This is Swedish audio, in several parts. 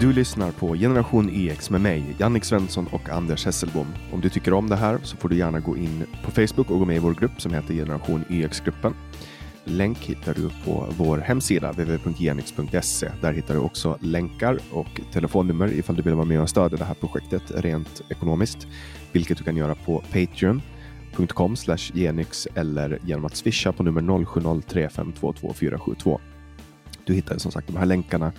Du lyssnar på Generation EX med mig, Jannik Svensson och Anders Hesselbom. Om du tycker om det här så får du gärna gå in på Facebook och gå med i vår grupp som heter Generation EX-gruppen. Länk hittar du på vår hemsida www.genix.se. Där hittar du också länkar och telefonnummer ifall du vill vara med och stödja det här projektet rent ekonomiskt, vilket du kan göra på Patreon.com genix eller genom att swisha på nummer 0703522472. Du hittar som sagt de här länkarna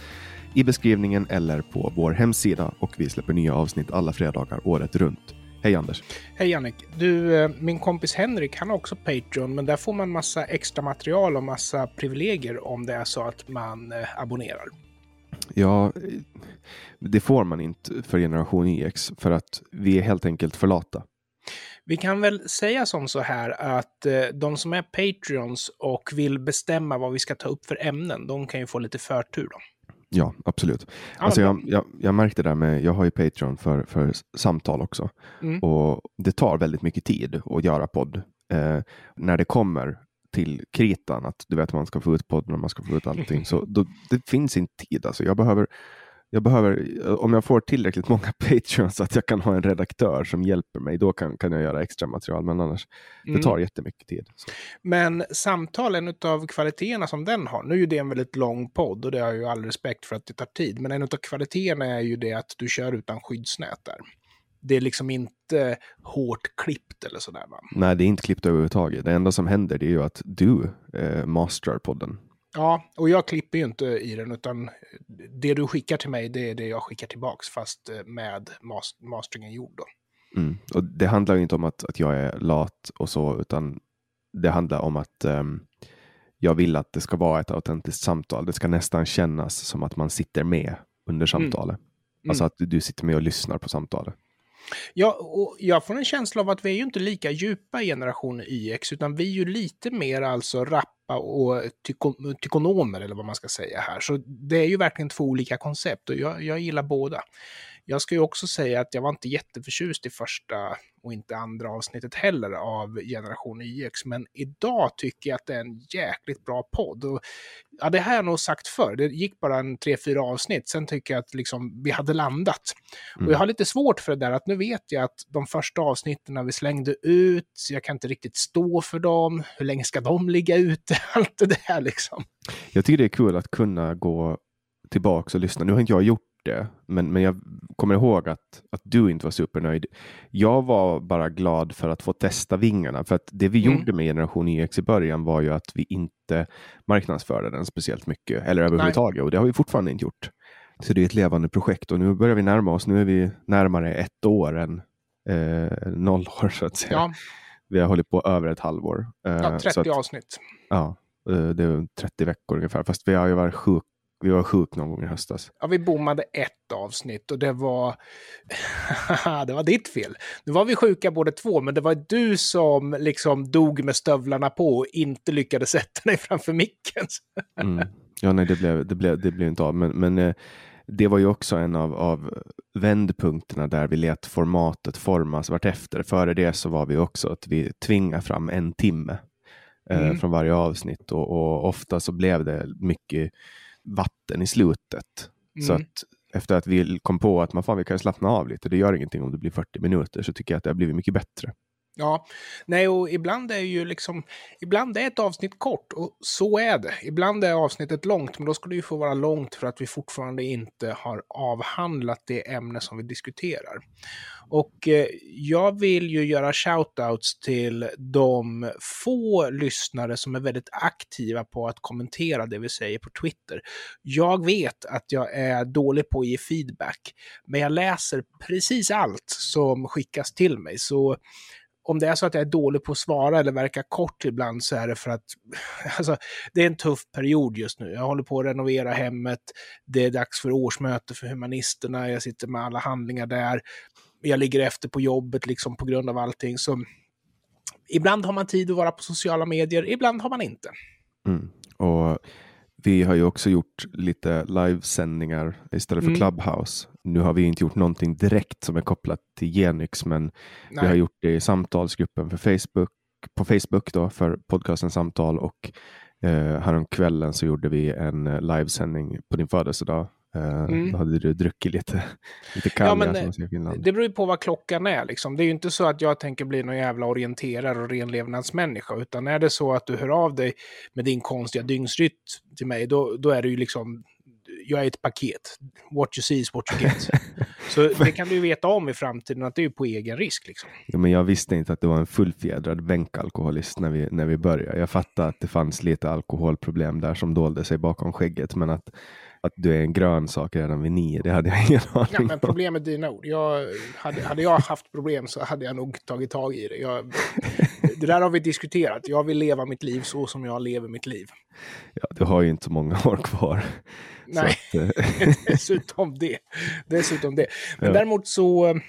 i beskrivningen eller på vår hemsida och vi släpper nya avsnitt alla fredagar året runt. Hej Anders! Hej Jannik! Du, eh, min kompis Henrik, han har också Patreon, men där får man massa extra material och massa privilegier om det är så att man eh, abonnerar. Ja, det får man inte för generation EX för att vi är helt enkelt för lata. Vi kan väl säga som så här att eh, de som är Patreons och vill bestämma vad vi ska ta upp för ämnen, de kan ju få lite förtur då. Ja, absolut. Alltså jag, jag, jag märkte det där med, jag har ju Patreon för, för samtal också. Mm. Och det tar väldigt mycket tid att göra podd. Eh, när det kommer till kritan, att du vet man ska få ut podden och man ska få ut allting. så då, det finns inte tid. Alltså jag behöver, jag behöver, om jag får tillräckligt många Patreons så att jag kan ha en redaktör som hjälper mig, då kan, kan jag göra extra material. Men annars, Mm. det tar jättemycket tid. Så. Men samtal, en av kvaliteterna som den har, nu är ju det en väldigt lång podd och det har jag ju all respekt för att det tar tid, men en av kvaliteterna är ju det att du kör utan skyddsnät där. Det är liksom inte hårt klippt eller sådär va? Nej, det är inte klippt överhuvudtaget. Det enda som händer det är ju att du eh, masterar podden. Ja, och jag klipper ju inte i den, utan det du skickar till mig, det är det jag skickar tillbaks, fast eh, med mas masteringen gjord då. Mm. Och det handlar ju inte om att, att jag är lat och så, utan det handlar om att ehm, jag vill att det ska vara ett autentiskt samtal. Det ska nästan kännas som att man sitter med under samtalet. Alltså att du, du sitter med och lyssnar på samtalet. Ja, och jag får en känsla av att vi är ju inte lika djupa i generation YX, utan vi är ju lite mer alltså rappa och tyko tykonomer, eller vad man ska säga här. Så det är ju verkligen två olika koncept och jag, jag gillar båda. Jag ska ju också säga att jag var inte jätteförtjust i första och inte andra avsnittet heller av Generation YX, men idag tycker jag att det är en jäkligt bra podd. Och, ja, det här har jag nog sagt förr, det gick bara en tre, fyra avsnitt, sen tycker jag att liksom, vi hade landat. Mm. Och jag har lite svårt för det där att nu vet jag att de första avsnitten vi slängde ut, så jag kan inte riktigt stå för dem, hur länge ska de ligga ute, allt det där liksom. Jag tycker det är kul att kunna gå tillbaka och lyssna. Nu har inte jag gjort det, men, men jag kommer ihåg att, att du inte var supernöjd. Jag var bara glad för att få testa vingarna, för att det vi Mm. gjorde med Generation EX i början var ju att vi inte marknadsförde den speciellt mycket, eller överhuvudtaget, och det har vi fortfarande inte gjort. Så det är ett levande projekt och nu börjar vi närma oss. Nu är vi närmare ett år än eh, noll år så att säga. Ja, Vi har hållit på över ett halvår. Eh, ja så 30 att, avsnitt. Ja, eh, det är 30 veckor ungefär. Fast vi har ju varit sjuk. Vi var sjuk någon gång i höstas. Ja, vi bommade ett avsnitt och det var... det var ditt fel. Nu var vi sjuka båda två, men det var du som liksom dog med stövlarna på och inte lyckades sätta dig framför micken. Mm. Ja, nej, det blev, det blev, det blev inte av. Men, men eh, det var ju också en av, av vändpunkterna där vi lät formatet formas vartefter. Före det så var vi också att vi tvingade fram en timme eh, Mm. från varje avsnitt och, och ofta så blev det mycket vatten i slutet. Så Mm. att efter att vi kom på att man fan, vi kan slappna av lite, det gör ingenting om det blir 40 minuter, så tycker jag att det har blivit mycket bättre. Ja, nej och ibland är ju liksom, ibland är ett avsnitt kort och så är det. Ibland är avsnittet långt, men då ska det ju få vara långt för att vi fortfarande inte har avhandlat det ämne som vi diskuterar. Och eh, jag vill ju göra shoutouts till de få lyssnare som är väldigt aktiva på att kommentera det vi säger på Twitter. Jag vet att jag är dålig på att ge feedback, men jag läser precis allt som skickas till mig. Så om det är så att jag är dålig på att svara eller verkar kort ibland så är det för att alltså, det är en tuff period just nu. Jag håller på att renovera hemmet. Det är dags för årsmöte för humanisterna. Jag sitter med alla handlingar där. Jag ligger efter på jobbet liksom på grund av allting. Så ibland har man tid att vara på sociala medier, ibland har man inte. Mm. Och vi har ju också gjort lite livesändningar istället för Mm. Clubhouse. Nu har vi inte gjort någonting direkt som är kopplat till Genix, men vi har Nej. gjort det i samtalsgruppen för Facebook, på Facebook då, för podcasten Samtal och eh, häromkvällen så gjorde vi en eh, livesändning på din födelsedag mm. Då hade du druckit lite, lite kalja ja, i Finland. Det beror ju på vad klockan är. Liksom. Det är ju inte så att jag tänker bli någon jävla orienterare och renlevnadsmänniska. Utan är det så att du hör av dig med din konstiga dygnsrytm till mig, då, då är det ju liksom jag är ett paket. What you see is what you get. Så det kan du ju veta om i framtiden, att det är på egen risk. Liksom. Ja, men jag visste inte att du var en fullfjädrad bänkalkoholist när vi, när vi började. Jag fattade att det fanns lite alkoholproblem där som dolde sig bakom skägget, men att att du är en grönsak redan vid nio, det hade jag ingen aning ja, men Problemet är dina ord. Jag, hade, hade jag haft problem så hade jag nog tagit tag i det. Jag, det där har vi diskuterat. Jag vill leva mitt liv så som jag lever mitt liv. Ja, du har ju inte så många år kvar. Nej, att, eh, dessutom det. Dessutom det. Men ja. däremot så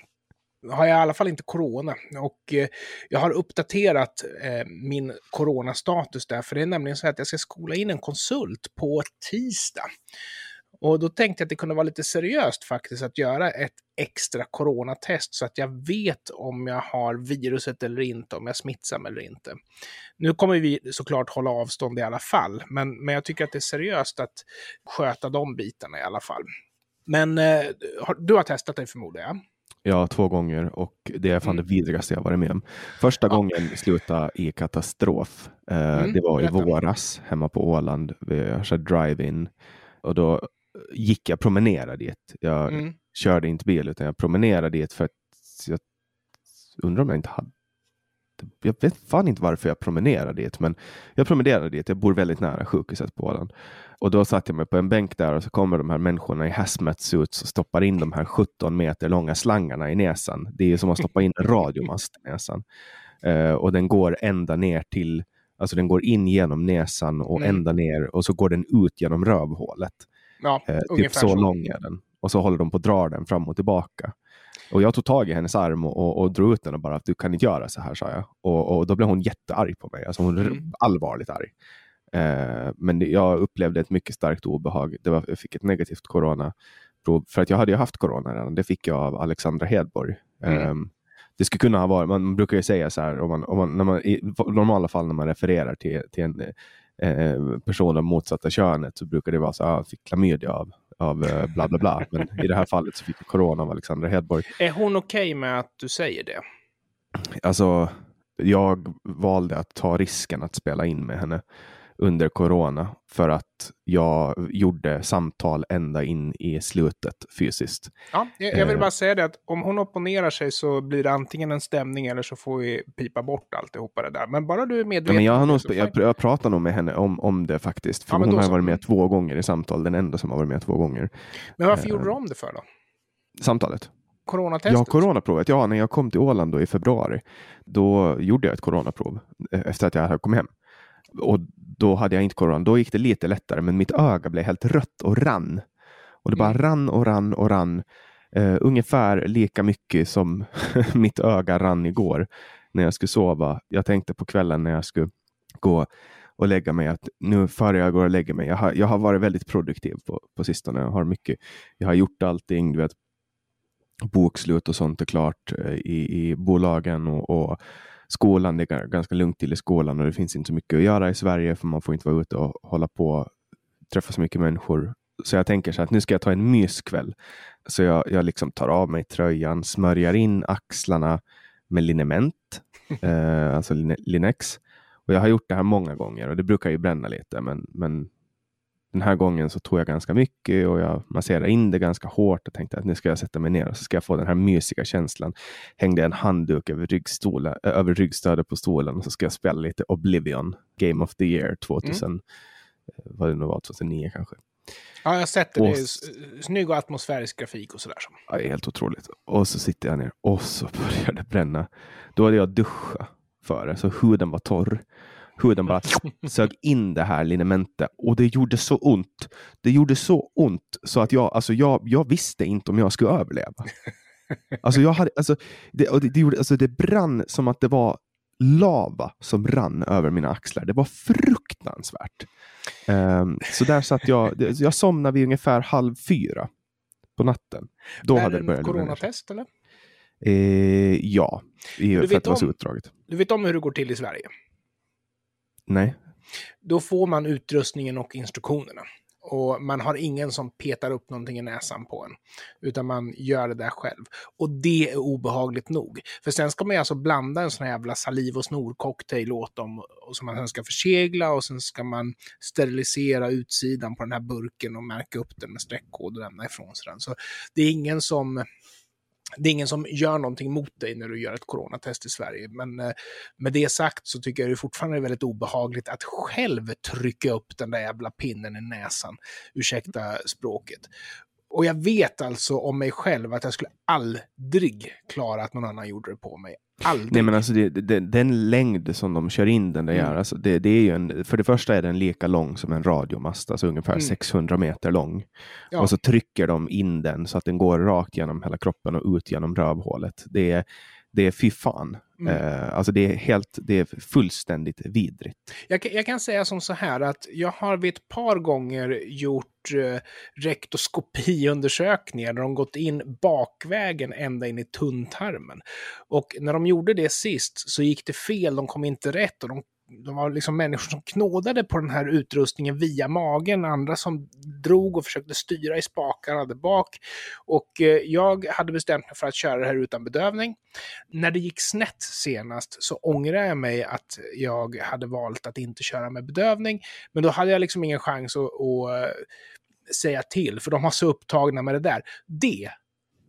har jag i alla fall inte corona. Och eh, jag har uppdaterat eh, min coronastatus där, för det är nämligen så att jag ska skola in en konsult på tisdag. Och då tänkte jag att det kunde vara lite seriöst faktiskt att göra ett extra coronatest så att jag vet om jag har viruset eller inte, om jag är smittsam eller inte. Nu kommer vi såklart hålla avstånd i alla fall, men, men jag tycker att det är seriöst att sköta de bitarna i alla fall. Men eh, du har testat dig förmodar jag? Ja, två gånger och det är fan mm. det vidrigaste jag varit med om. Första ja. gången slutade i katastrof. Eh, mm, det var i våras hemma på Åland. Vi körde drive-in och då gick jag promenera dit. Jag mm. körde inte bil utan jag promenerade dit för att jag undrar om jag inte hade jag vet fan inte varför jag promenerade dit, men jag promenerade dit. Jag bor väldigt nära sjukhuset på Åland. Och då satt jag mig på en bänk där och så kommer de här människorna i hazmat suits och stoppar in de här 17 meter långa slangarna i näsan. Det är ju som att stoppa in en radiomast i näsan. Uh, och den går ända ner till, alltså den går in genom näsan och mm. ända ner och så går den ut genom rövhålet. Ja, uh, typ så, så lång är den. Och så håller de på att dra den fram och tillbaka. Och jag tog tag i hennes arm och, och, och drog ut den och bara, du kan inte göra så här, sa jag. Och, och då blev hon jättearg på mig, alltså hon mm. allvarligt arg. Eh, men jag upplevde ett mycket starkt obehag. Det var, jag fick ett negativt coronaprov, för att jag hade ju haft corona redan. Det fick jag av Alexandra Hedborg. Mm. Eh, det skulle kunna ha varit, man brukar ju säga så här, om man, om man, när man, i normala fall när man refererar till, till en eh, person av motsatta könet så brukar det vara så att ah, fick klamydia av, av eh, bla bla bla. Men i det här fallet så fick jag corona av Alexandra Hedborg. Är hon okej okay med att du säger det? Alltså, jag valde att ta risken att spela in med henne under corona för att jag gjorde samtal ända in i slutet fysiskt. Ja, jag vill eh. bara säga det att om hon opponerar sig så blir det antingen en stämning eller så får vi pipa bort alltihopa det där. Men bara du är medveten. Ja, men jag, har nog, jag, jag pratar nog med henne om, om det faktiskt. För ja, hon har varit med två gånger i samtal, den enda som har varit med två gånger. Men varför uh, gjorde du om det för då? Samtalet? Coronatestet? Ja, coronaprovet. Ja, när jag kom till Åland då i februari, då gjorde jag ett coronaprov eh, efter att jag hade kommit hem. Och då hade jag inte corona. Då gick det lite lättare, men mitt öga blev helt rött och rann. Och det bara mm. rann och rann och rann. Uh, ungefär lika mycket som mitt öga rann igår när jag skulle sova. Jag tänkte på kvällen när jag skulle gå och lägga mig att nu före jag går och lägger mig. Jag har, jag har varit väldigt produktiv på, på sistone. Jag har mycket. Jag har gjort allting. Du vet, bokslut och sånt är klart uh, i, i bolagen och, och skolan, det är ganska lugnt till i skolan och det finns inte så mycket att göra i Sverige för man får inte vara ute och hålla på träffa så mycket människor. Så jag tänker så att nu ska jag ta en myskväll. Så jag, jag liksom tar av mig tröjan, smörjer in axlarna med liniment, eh, alltså Linex. Och jag har gjort det här många gånger och det brukar ju bränna lite, men, men den här gången så tog jag ganska mycket och jag masserade in det ganska hårt och tänkte att nu ska jag sätta mig ner och så ska jag få den här mysiga känslan. Hängde en handduk över, över ryggstödet på stolen och så ska jag spela lite Oblivion, Game of the Year 2000, mm. Eh, vad det nu var, 2009 kanske. Ja, jag har sett det. Och, det är snygg och atmosfärisk grafik och sådär. Ja, helt otroligt. Och så sitter jag ner och så börjar det bränna. Då hade jag duschat före, så huden var torr huden bara sög in det här linementet och det gjorde så ont. Det gjorde så ont så att jag, alltså jag, jag visste inte om jag skulle överleva. Alltså, jag hade, alltså, det, och det, det, gjorde, alltså det brann som att det var lava som rann över mina axlar. Det var fruktansvärt. Um, så där satt jag. Jag somnade vid ungefär halv fyra på natten. Då hade det börjat coronatest eller? Eh, ja, i, för att det var så utdraget. Du vet om hur det går till i Sverige? Nej. Då får man utrustningen och instruktionerna. Och man har ingen som petar upp någonting i näsan på en. Utan man gör det där själv. Och det är obehagligt nog. För sen ska man ju alltså blanda en sån här jävla saliv och snorcocktail åt dem. Och som man sen ska försegla och sen ska man sterilisera utsidan på den här burken och märka upp den med streckkod och lämna ifrån sig den. Så det är ingen som det är ingen som gör någonting mot dig när du gör ett coronatest i Sverige. Men eh, med det sagt så tycker jag det fortfarande är väldigt obehagligt att själv trycka upp den där jävla pinnen i näsan. Ursäkta språket. Och jag vet alltså om mig själv att jag skulle aldrig klara att någon annan gjorde det på mig. Aldrig. Nej men alltså det, det, den längd som de kör in den där mm. alltså det, det, är ju en, för det första är den lika lång som en radiomast, alltså ungefär mm. 600 meter lång. Ja. Och så trycker de in den så att den går rakt genom hela kroppen och ut genom rövhålet. Det är, det är fy fan. Mm. Uh, alltså det är, helt, det är fullständigt vidrigt. Jag, jag, kan säga som så här att jag har vid ett par gånger gjort uh, rektoskopiundersökningar där de gått in bakvägen ända in i tunntarmen. Och när de gjorde det sist så gick det fel, de kom inte rätt och de de var liksom människor som knådade på den här utrustningen via magen, andra som drog och försökte styra i spakarna där bak. Och eh, jag hade bestämt mig för att köra det här utan bedövning. När det gick snett senast så ångrar jag mig att jag hade valt att inte köra med bedövning, men då hade jag liksom ingen chans att, att eh, säga till, för de var så upptagna med det där. Det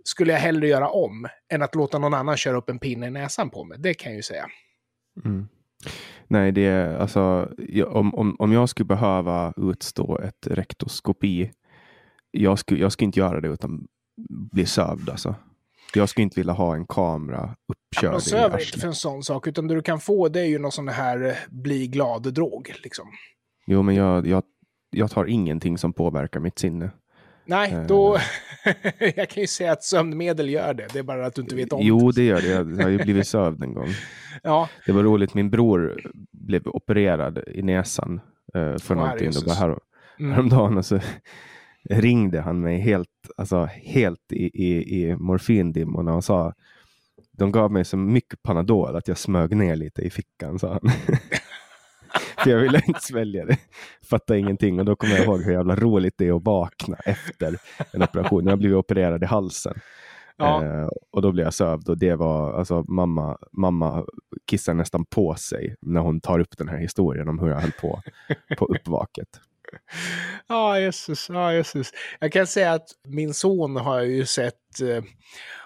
skulle jag hellre göra om än att låta någon annan köra upp en pinne i näsan på mig. Det kan jag ju säga. Mm. Nej, det är alltså om, om, om jag skulle behöva utstå ett rektoskopi. Jag skulle, jag skulle inte göra det utan bli sövd alltså. Jag skulle inte vilja ha en kamera uppkörd. De söver inte för en sån sak, utan det du kan få det är ju någon sån här eh, bli glad-drog. Liksom. Jo, men jag, jag, jag tar ingenting som påverkar mitt sinne. Nej, eh. då... jag kan ju säga att sömnmedel gör det. Det är bara att du inte vet om jo, det. Jo, det gör det. Jag har ju blivit sövd en gång. ja. Det var roligt. Min bror blev opererad i näsan uh, för oh, någonting. Det var här, mm. häromdagen och så ringde han mig helt, alltså, helt i, i, i morfindimmorna och sa de gav mig så mycket Panadol att jag smög ner lite i fickan, sa han. För jag ville inte svälja det. Fattade ingenting. Och då kommer jag ihåg hur jävla roligt det är att vakna efter en operation. Jag blivit opererad i halsen. Ja. Eh, och då blev jag sövd och det var, alltså mamma, mamma kissar nästan på sig när hon tar upp den här historien om hur jag höll på på uppvaket. Ja, Jesus, ja, Jesus. Jag kan säga att min son har jag ju sett eh,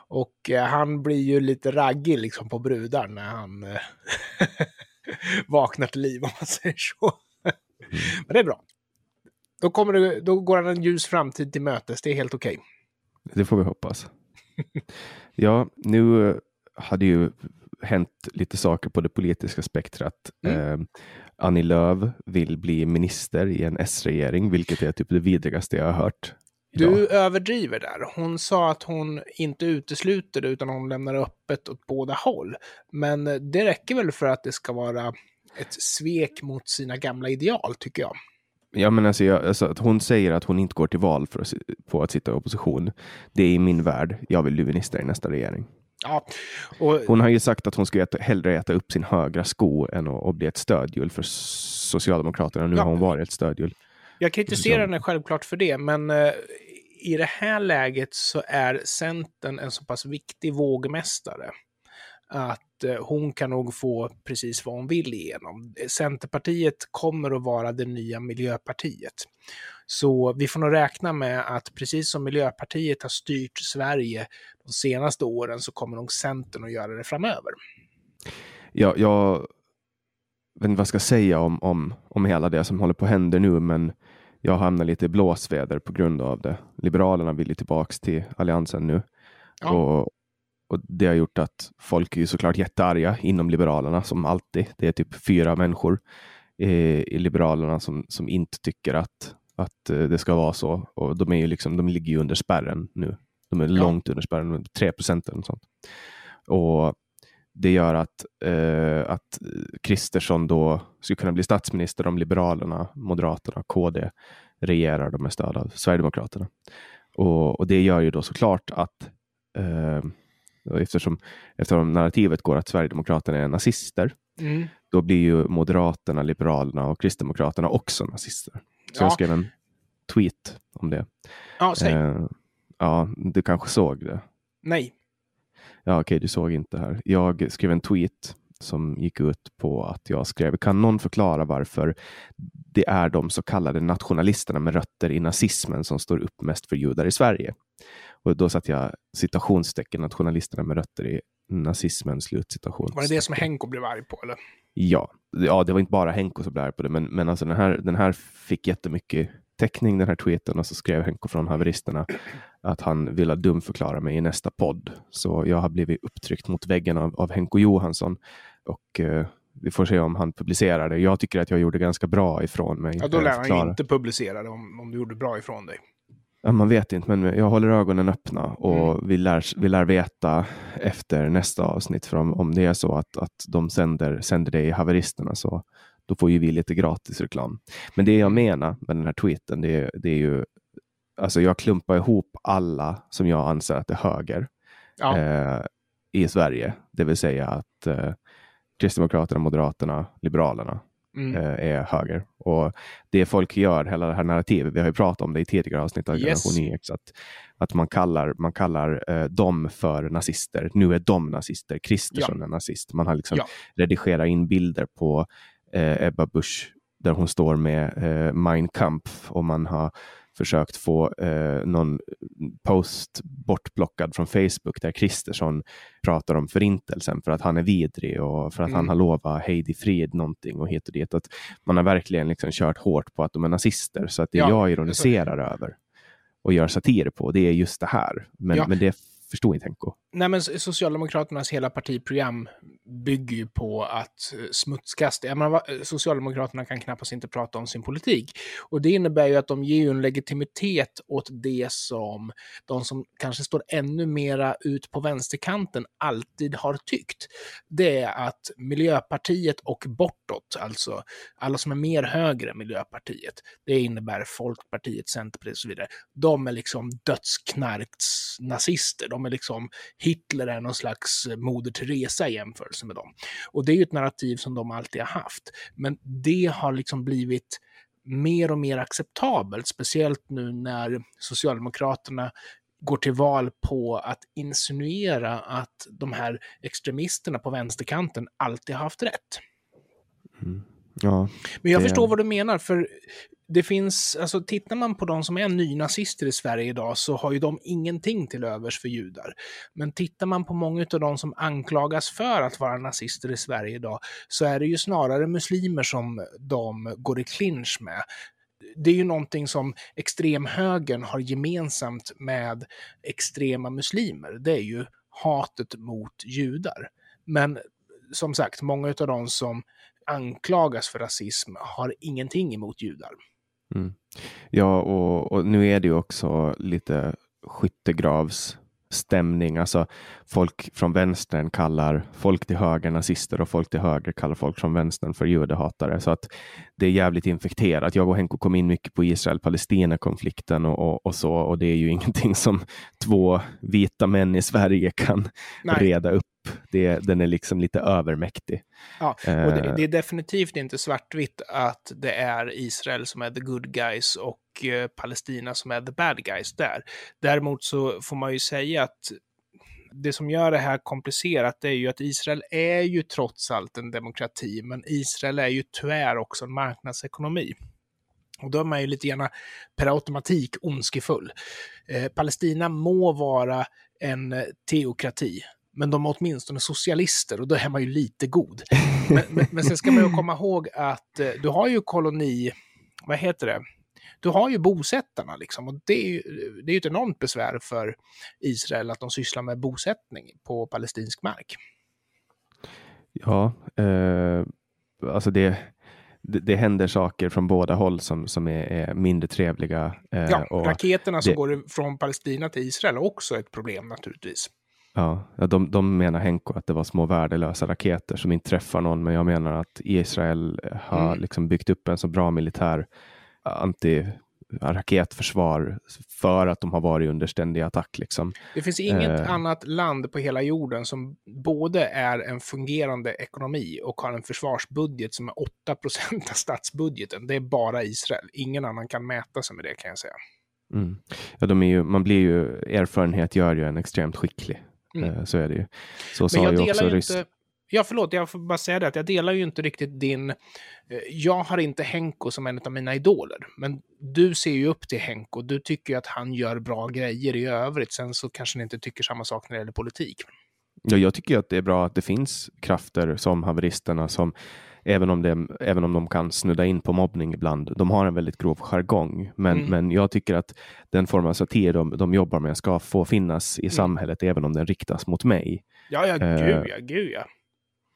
och eh, han blir ju lite raggig liksom på brudar när han vaknar till liv om man säger så. Mm. Men det är bra. Då, kommer det, då går han en ljus framtid till mötes. Det är helt okej. Okay. Det får vi hoppas. ja, nu hade ju hänt lite saker på det politiska spektrat. Mm. Eh, Annie Lööf vill bli minister i en S-regering, vilket är typ det vidrigaste jag har hört. Du överdriver där. Hon sa att hon inte utesluter det utan hon lämnar öppet åt båda håll. Men det räcker väl för att det ska vara ett svek mot sina gamla ideal, tycker jag. Ja, men alltså, jag, alltså, att hon säger att hon inte går till val för att, på att sitta i opposition. Det är i min värld. Jag vill bli minister i nästa regering. Ja, och... Hon har ju sagt att hon ska äta, hellre äta upp sin högra sko än att, att bli ett stödhjul för Socialdemokraterna. Nu ja. har hon varit ett stödhjul. Jag kritiserar henne självklart för det, men eh, i det här läget så är Centern en så pass viktig vågmästare att eh, hon kan nog få precis vad hon vill igenom. Centerpartiet kommer att vara det nya Miljöpartiet. Så vi får nog räkna med att precis som Miljöpartiet har styrt Sverige de senaste åren så kommer nog Centern att göra det framöver. Ja, jag vet inte vad jag ska säga om, om, om hela det som håller på att hända nu, men jag hamnar lite i blåsväder på grund av det. Liberalerna vill ju tillbaks till Alliansen nu. Ja. Och, och det har gjort att folk är ju såklart jättearga inom Liberalerna som alltid. Det är typ fyra människor i, i Liberalerna som, som inte tycker att, att eh, det ska vara så. Och de, är ju liksom, de ligger ju under spärren nu. De är ja. långt under spärren, 3 procent eller något sånt. Och det gör att, eh, att Kristersson då skulle kunna bli statsminister om Liberalerna, Moderaterna, KD regerar med stöd av Sverigedemokraterna. Och, och det gör ju då såklart att eh, eftersom, eftersom narrativet går att Sverigedemokraterna är nazister, mm. då blir ju Moderaterna, Liberalerna och Kristdemokraterna också nazister. Så ja. jag skrev en tweet om det. Ja. Eh, ja, du kanske såg det? Nej. Ja, okej, okay, du såg inte här. Jag skrev en tweet som gick ut på att jag skrev, kan någon förklara varför det är de så kallade nationalisterna med rötter i nazismen som står upp mest för judar i Sverige? Och då satte jag citationstecken, nationalisterna med rötter i nazismen, slutcitation. Var det det som Henko blev arg på? Eller? Ja, ja, det var inte bara Henko som blev arg på det, men, men alltså den, här, den här fick jättemycket täckning, den här tweeten, och så skrev Henko från haveristerna att han ville dumförklara mig i nästa podd. Så jag har blivit upptryckt mot väggen av, av Henko Johansson och eh, vi får se om han publicerar det. Jag tycker att jag gjorde ganska bra ifrån mig. Ja, då lär han inte publicera det om, om du gjorde bra ifrån dig. Ja, man vet inte, men jag håller ögonen öppna och mm. vi, lär, vi lär veta efter nästa avsnitt. För om, om det är så att, att de sänder, sänder det i haveristerna så då får ju vi lite gratis reklam. Men det jag menar med den här tweeten, det är, det är ju alltså jag klumpar ihop alla som jag anser att är höger ja. eh, i Sverige. Det vill säga att eh, Kristdemokraterna, Moderaterna, Liberalerna mm. eh, är höger. Och det folk gör, hela det här narrativet, vi har ju pratat om det i tidigare avsnitt av yes. Generation X, att, att man kallar, man kallar eh, dem för nazister. Nu är de nazister, Kristersson ja. är nazist. Man har liksom ja. redigerat in bilder på eh, Ebba Busch där hon står med eh, Mein Kampf och man har försökt få eh, någon post bortplockad från Facebook där Kristersson pratar om förintelsen för att han är vidrig och för att mm. han har lovat Heidi Frid någonting och hit och dit. Att man har verkligen liksom kört hårt på att de är nazister så att det ja, jag ironiserar över och gör satir på det är just det här. Men, ja. men det förstår inte Henko. Nej, men Socialdemokraternas hela partiprogram bygger ju på att eh, smutskasta. Menar, eh, Socialdemokraterna kan knappast inte prata om sin politik. Och det innebär ju att de ger en legitimitet åt det som de som kanske står ännu mera ut på vänsterkanten alltid har tyckt. Det är att Miljöpartiet och bortåt, alltså alla som är mer högre än Miljöpartiet, det innebär Folkpartiet, Centerpartiet och så vidare, de är liksom dödsknarksnazister. De är liksom Hitler är någon slags eh, Moder Teresa i jämförelse med dem. Och det är ju ett narrativ som de alltid har haft. Men det har liksom blivit mer och mer acceptabelt, speciellt nu när Socialdemokraterna går till val på att insinuera att de här extremisterna på vänsterkanten alltid har haft rätt. Mm. Ja, Men jag det... förstår vad du menar, för det finns, alltså tittar man på de som är nynazister i Sverige idag så har ju de ingenting till övers för judar. Men tittar man på många av de som anklagas för att vara nazister i Sverige idag så är det ju snarare muslimer som de går i clinch med. Det är ju någonting som extremhögern har gemensamt med extrema muslimer. Det är ju hatet mot judar. Men som sagt, många av de som anklagas för rasism har ingenting emot judar. Mm. Ja, och, och, nu är det ju också lite skyttegravsstämning. Alltså folk från vänstern kallar folk till höger nazister och folk till höger kallar folk från vänstern för judehatare. Så att det är jävligt infekterat. Jag och Henko kom in mycket på Israel-Palestina-konflikten och, och, och, så och det är ju ingenting som två vita män i Sverige kan Nej. reda upp det, den är liksom lite övermäktig. Ja, och det, eh. det, är definitivt inte svartvitt att det är Israel som är the good guys och eh, Palestina som är the bad guys där. Däremot så får man ju säga att det som gör det här komplicerat är ju att Israel är ju trots allt en demokrati, men Israel är ju tyvärr också en marknadsekonomi. Och då är man ju lite grann per automatik ondskefull. Eh, Palestina må vara en teokrati, men de är åtminstone socialister och då är man ju lite god. Men, men, men sen ska man ju komma ihåg att eh, du har ju koloni, vad heter det? Du har ju bosättarna liksom och det är ju det är ett enormt besvär för Israel att de sysslar med bosättning på palestinsk mark. Ja, eh, alltså det, det, det, händer saker från båda håll som, som är, är mindre trevliga. Eh, ja, raketerna som går från Palestina till Israel är också ett problem naturligtvis. Ja, de, de menar Henko att det var små värdelösa raketer som inte träffar någon, men jag menar att Israel har mm. liksom byggt upp en så bra militär anti raketförsvar för att de har varit under ständig attack. Liksom. Det finns inget eh. annat land på hela jorden som både är en fungerande ekonomi och har en försvarsbudget som är 8% av statsbudgeten. Det är bara Israel. Ingen annan kan mäta sig med det kan jag säga. Mm. Ja, de är ju, man blir ju, erfarenhet gör ju en extremt skicklig. Mm. Eh, så är det ju. Så sa ju också inte, Ja, förlåt, jag får bara säga det att jag delar ju inte riktigt din... Eh, jag har inte Henko som en av mina idoler, men du ser ju upp till Henko. Du tycker ju att han gör bra grejer i övrigt. Sen så kanske ni inte tycker samma sak när det gäller politik. Ja, jag tycker att det är bra att det finns krafter som haveristerna som även om, det, även om de kan snudda in på mobbning ibland. De har en väldigt grov jargong, men, mm. men jag tycker att den form av satir de, de jobbar med ska få finnas i mm. samhället, även om den riktas mot mig. Ja, ja, uh, gud ja, gud ja.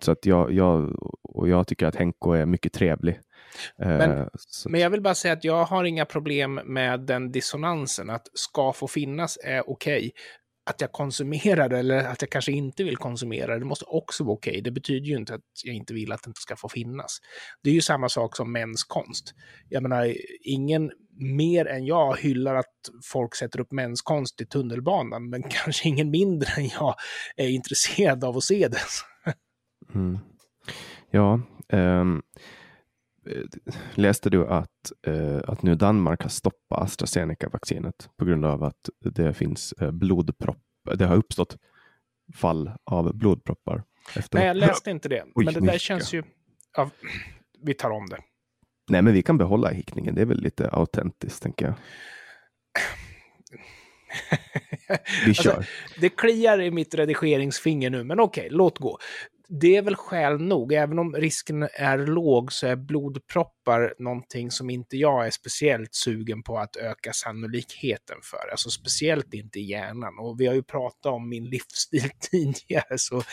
Så att jag, jag, och jag tycker att Henko är mycket trevlig. Men, uh, men jag vill bara säga att jag har inga problem med den dissonansen. Att ska få finnas är okej. Okay att jag konsumerar det eller att jag kanske inte vill konsumera det måste också vara okej. Okay. Det betyder ju inte att jag inte vill att det inte ska få finnas. Det är ju samma sak som mäns konst. Jag menar, ingen mer än jag hyllar att folk sätter upp mäns konst i tunnelbanan, men kanske ingen mindre än jag är intresserad av att se det. Mm. Ja, um, läste du att, uh, att nu Danmark har stoppat AstraZeneca-vaccinet på grund av att det finns uh, blodpropp. Det har uppstått fall av blodproppar. Efter... Nej, jag läste inte det. Oj, men det där känns ju... Ja, vi tar om det. Nej, men vi kan behålla hickningen. Det är väl lite autentiskt, tänker jag. vi alltså, kör. Alltså, det kliar i mitt redigeringsfinger nu, men okej, låt gå det är väl skäl nog. Även om risken är låg så är blodproppar någonting som inte jag är speciellt sugen på att öka sannolikheten för. Alltså speciellt inte i hjärnan. Och vi har ju pratat om min livsstil tidigare. Så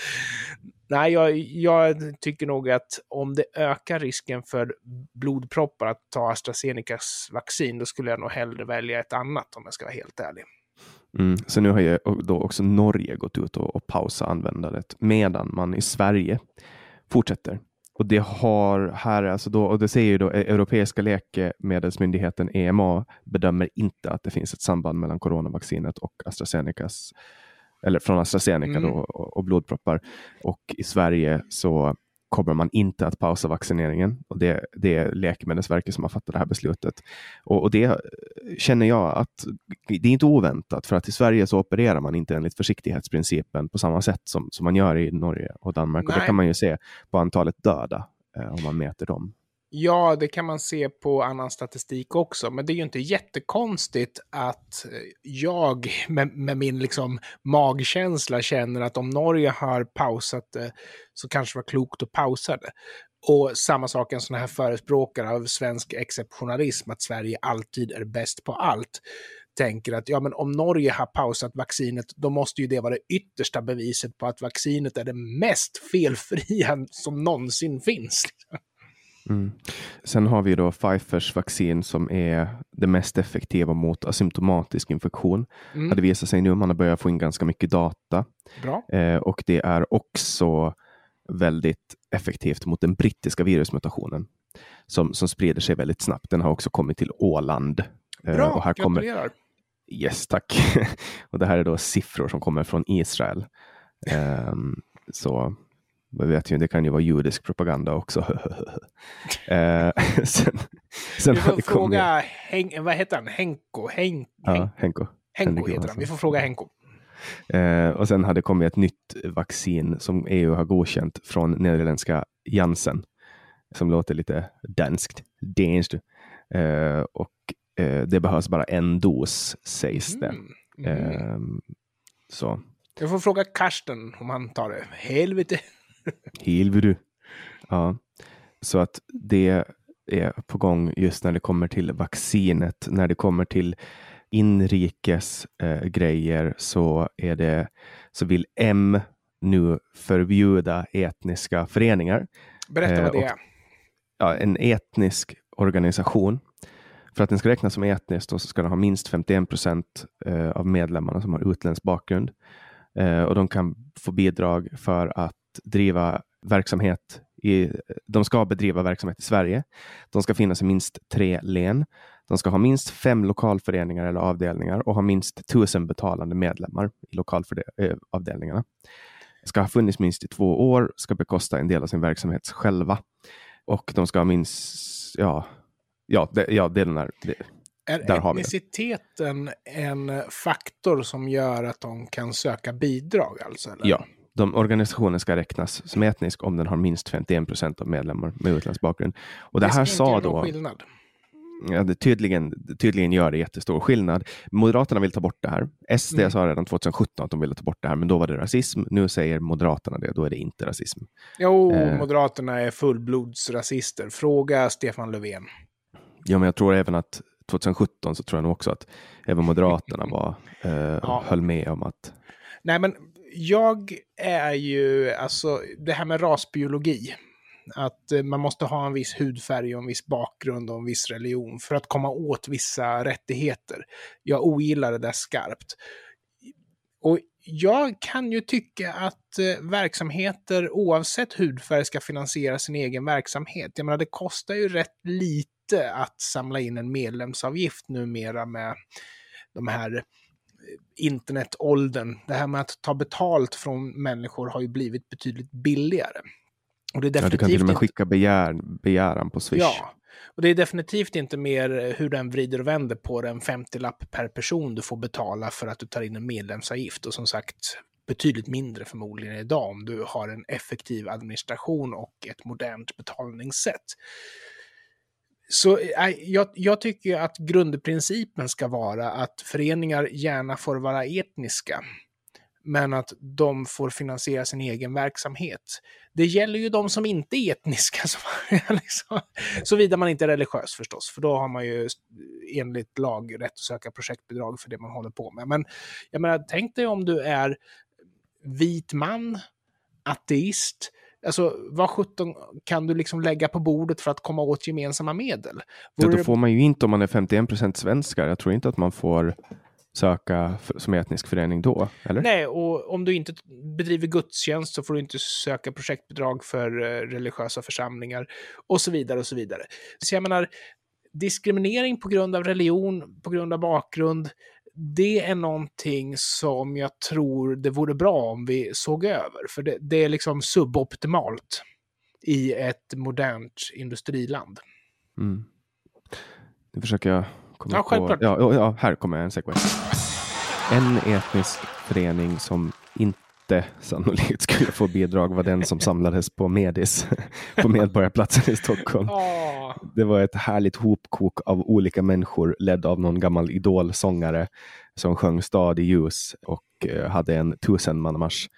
nej, jag, jag tycker nog att om det ökar risken för blodproppar att ta AstraZenecas vaccin, då skulle jag nog hellre välja ett annat om jag ska vara helt ärlig. Mm. Så nu har ju då också Norge gått ut och, och pausat användandet medan man i Sverige fortsätter. Och det har här, alltså då, och det säger ju då e- Europeiska läkemedelsmyndigheten EMA bedömer inte att det finns ett samband mellan coronavaccinet och AstraZenecas eller från AstraZeneca mm. då, och, och blodproppar. Och i Sverige så kommer man inte att pausa vaccineringen. Och det, det är Läkemedelsverket som har fattat det här beslutet. Och, och, det känner jag att det är inte oväntat, för att i Sverige så opererar man inte enligt försiktighetsprincipen på samma sätt som, som man gör i Norge och Danmark. Nej. Och det kan man ju se på antalet döda eh, om man mäter dem. Ja, det kan man se på annan statistik också, men det är ju inte jättekonstigt att eh, jag med, med, min liksom magkänsla känner att om Norge har pausat det så kanske det var klokt att pausa det. Och samma sak en sån här förespråkare av svensk exceptionalism, att Sverige alltid är bäst på allt, tänker att ja, men om Norge har pausat vaccinet, då måste ju det vara det yttersta beviset på att vaccinet är det mest felfria som någonsin finns. Mm. Sen har vi då Pfizers vaccin som är det mest effektiva mot asymptomatisk infektion. Mm. Det visar sig nu, man har börjat få in ganska mycket data. Eh, och det är också väldigt effektivt mot den brittiska virusmutationen som, som sprider sig väldigt snabbt. Den har också kommit till Åland. Eh, Bra, och här gratulerar! Kommer... Yes, tack. och det här är då siffror som kommer från Israel. Um, så man vet ju, det kan ju vara judisk propaganda också. eh, sen, sen Vi får fråga, Hen vad heter han, Henko? Hen ja, Henko. Henko heter han, vi får fråga Henko. Eh, och sen hade kommit ett nytt vaccin som EU har godkänt från nederländska Janssen. Som låter lite danskt. danskt. Eh, och eh, det behövs bara en dos sägs det. Mm. Mm. Ehm, så. Jag får fråga Karsten om han tar det. Helvete. Helvete. Ja, så att det är på gång just när det kommer till vaccinet. När det kommer till inrikes eh, grejer så är det så vill M nu förbjuda etniska föreningar. Berätta vad det är. ja, en etnisk organisation. För att den ska räknas som etnisk så ska den ha minst 51 procent eh, av medlemmarna som har utländsk bakgrund. Eh, och de kan få bidrag för att driva verksamhet i, de ska bedriva verksamhet i Sverige. De ska finnas i minst tre län. De ska ha minst fem lokalföreningar eller avdelningar och ha minst tusen betalande medlemmar i lokalavdelningarna. Ska ha funnits minst i två år, ska bekosta en del av sin verksamhet själva och de ska ha minst, ja, ja, det, ja, det är den här. Det, är där etniciteten en faktor som gör att de kan söka bidrag? Alltså, eller? Ja, de, organisationen ska räknas som etnisk om den har minst 51 procent av medlemmar med utländsk bakgrund. Och det, det här sa då... Skillnad. Ja, det tydligen, tydligen gör det jättestor skillnad. Moderaterna vill ta bort det här. SD mm. sa redan 2017 att de ville ta bort det här, men då var det rasism. Nu säger Moderaterna det, då är det inte rasism. Jo, eh. Moderaterna är fullblodsrasister. Fråga Stefan Löfven. Ja, men jag tror även att 2017 så tror jag nog också att även Moderaterna var, eh, ja. höll med om att... Nej, men jag är ju, alltså det här med rasbiologi, att eh, man måste ha en viss hudfärg och en viss bakgrund och en viss religion för att komma åt vissa rättigheter. Jag ogillar det där skarpt. Och jag kan ju tycka att eh, verksamheter oavsett hudfärg ska finansiera sin egen verksamhet. Jag menar, det kostar ju rätt lite att samla in en medlemsavgift numera med de här internetåldern. Det här med att ta betalt från människor har ju blivit betydligt billigare. Och det är definitivt ja, du kan till och med skicka begär, begäran på Swish. Ja, och det är definitivt inte mer hur den vrider och vänder på det, en 50-lapp per person du får betala för att du tar in en medlemsavgift. Och som sagt, betydligt mindre förmodligen idag om du har en effektiv administration och ett modernt betalningssätt. Så eh, jag, jag, tycker att grundprincipen ska vara att föreningar gärna får vara etniska, men att de får finansiera sin egen verksamhet. Det gäller ju de som inte är etniska, som, liksom, såvida man inte är religiös förstås, för då har man ju enligt lag rätt att söka projektbidrag för det man håller på med. Men jag menar, tänk dig om du är vit man, ateist, Alltså, vad sjutton kan du liksom lägga på bordet för att komma åt gemensamma medel? Vore då får man ju inte om man är 51 procent svenskar. Jag tror inte att man får söka som etnisk förening då, eller? Nej, och om du inte bedriver gudstjänst så får du inte söka projektbidrag för eh, religiösa församlingar och så vidare och så vidare. Så jag menar, diskriminering på grund av religion, på grund av bakgrund, det är någonting som jag tror det vore bra om vi såg över. För det, det är liksom suboptimalt i ett modernt industriland. Mm. Nu försöker jag komma ja, på... Ja, ja, här kommer en segway. En etnisk förening som inte sannolikt skulle få bidrag var den som samlades på Medis på Medborgarplatsen i Stockholm. Oh. Det var ett härligt hopkok av olika människor ledd av någon gammal idolsångare som sjöng Stad i ljus och eh, hade en tusenmannamarsch.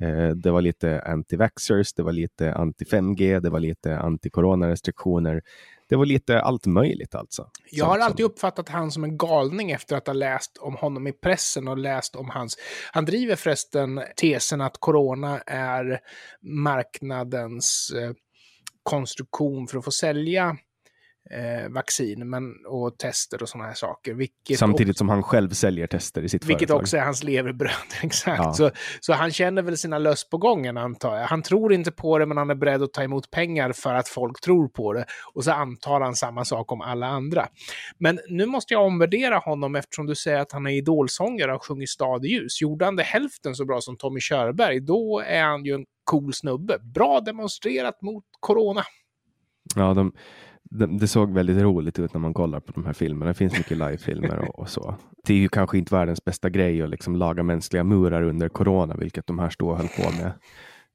Eh, det var lite anti-vaxxers, det var lite anti-5G, det var lite anti-coronarestriktioner. Det var lite allt möjligt alltså. Jag har alltid uppfattat han som en galning efter att ha läst om honom i pressen och läst om hans... Han driver förresten tesen att corona är marknadens eh, konstruktion för att få sälja eh, vaccin men, och tester och sådana här saker. Vilket Samtidigt som han själv säljer tester i sitt vilket företag. Vilket också är hans levebröd, exakt. Ja. Så, så han känner väl sina löss på gången antar jag. Han tror inte på det men han är beredd att ta emot pengar för att folk tror på det. Och så antar han samma sak om alla andra. Men nu måste jag omvärdera honom eftersom du säger att han är idolsångare och sjunger ljus. Gjorde han det hälften så bra som Tommy Körberg, då är han ju en cool snubbe. Bra demonstrerat mot corona. Ja, de, det, det, såg väldigt roligt ut när man kollar på de här filmerna. Det finns mycket livefilmer och, och, så. Det är ju kanske inte världens bästa grej att liksom laga mänskliga murar under corona, vilket de här stod och höll på med.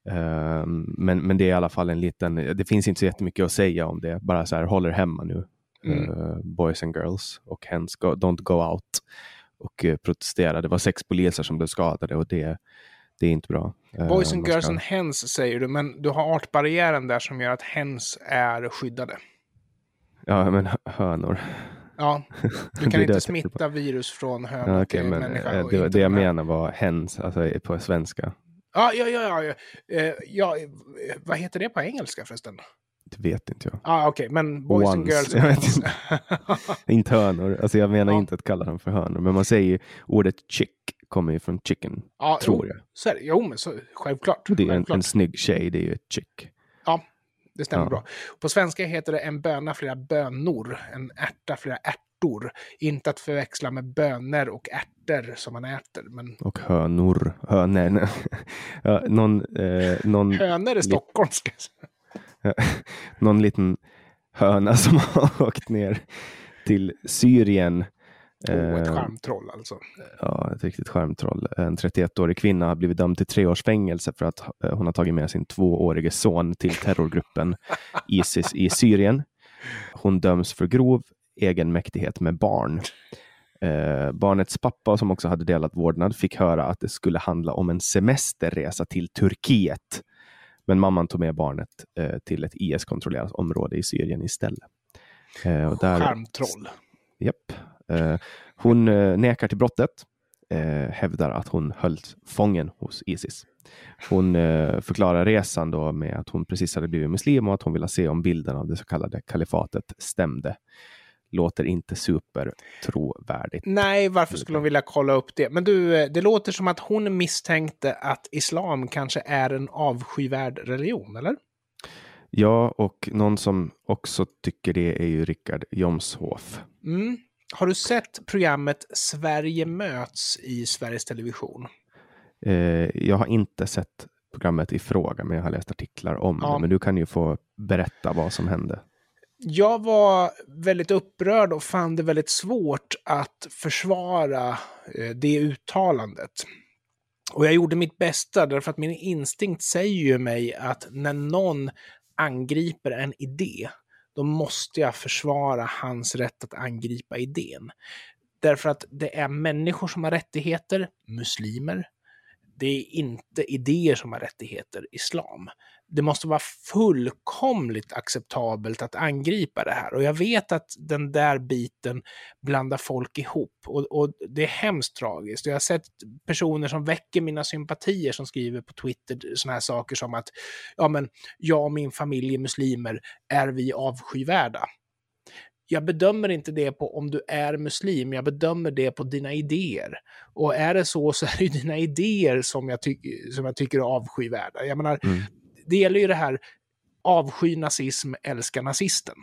Uh, men, men det är i alla fall en liten, det finns inte så jättemycket att säga om det, bara så här håller hemma nu. Mm. Uh, boys and girls och hens go, don't go out och uh, protestera. Det var sex poliser som blev skadade och det, det är inte bra. Boys and girls ska... and hens säger du, men du har artbarriären där som gör att hens är skyddade. Ja, men hönor. Ja, du kan inte smitta virus från höna ja, okay, till men, människa. Eh, det, det jag menar var hens, alltså på svenska. Ja, ja, ja, ja, eh, ja. Vad heter det på engelska förresten? Det vet inte jag. ah, okej, okay. men boys Once. and girls. Jag vet inte. inte hönor. Alltså jag menar ja. inte att kalla dem för hönor, men man säger ordet chick kommer ju från chicken, ja, tror jo, jag. Så är det. Jo, men så, självklart. Det är självklart. En, en snygg tjej, det är ju ett chick. Ja, det stämmer ja. bra. På svenska heter det en böna flera bönor, en ärta flera ärtor. Inte att förväxla med bönor och ärtor som man äter. Men... Och hönor. Hö, nej, nej. någon, eh, någon... Hönor är stockholmska. någon liten höna som har åkt ner till Syrien. Oh, ett skärmtroll alltså. Ja, ett riktigt skärmtroll. En 31-årig kvinna har blivit dömd till tre års fängelse för att hon har tagit med sin tvåårige son till terrorgruppen Isis i Syrien. Hon döms för grov egenmäktighet med barn. Eh, barnets pappa, som också hade delat vårdnad, fick höra att det skulle handla om en semesterresa till Turkiet. Men mamman tog med barnet eh, till ett IS-kontrollerat område i Syrien istället. Eh, och där, Skärmtroll. Japp. Eh, hon eh, nekar till brottet, eh, hävdar att hon hölls fången hos Isis. Hon förklarar resan då med att hon precis hade blivit muslim och att hon ville se om bilden av det så kallade kalifatet stämde. Låter inte super trovärdigt. Nej, varför skulle hon vilja kolla upp det? Men du, det låter som att hon misstänkte att islam kanske är en avskyvärd religion, eller? Ja, och någon som också tycker det är ju Rickard Jomshof. Mm. Har du sett programmet Sverige möts i Sveriges Television? Eh, jag har inte sett programmet i fråga, men jag har läst artiklar om ja. det. Men du kan ju få berätta vad som hände. Jag var väldigt upprörd och fann det väldigt svårt att försvara eh, det uttalandet. Och jag gjorde mitt bästa därför att min instinkt säger ju mig att när någon angriper en idé, då måste jag försvara hans rätt att angripa idén. Därför att det är människor som har rättigheter, muslimer, det är inte idéer som har rättigheter, islam. Det måste vara fullkomligt acceptabelt att angripa det här. Och jag vet att den där biten blandar folk ihop. Och, och det är hemskt tragiskt. Jag har sett personer som väcker mina sympatier som skriver på Twitter sådana här saker som att ja, men jag och min familj är muslimer, är vi avskyvärda? jag bedömer inte det på om du är muslim, jag bedömer det på dina idéer. Och är det så så är det dina idéer som jag, ty som jag tycker är avskyvärda. Jag menar, mm det gäller ju det här avsky nazism, älska nazisten.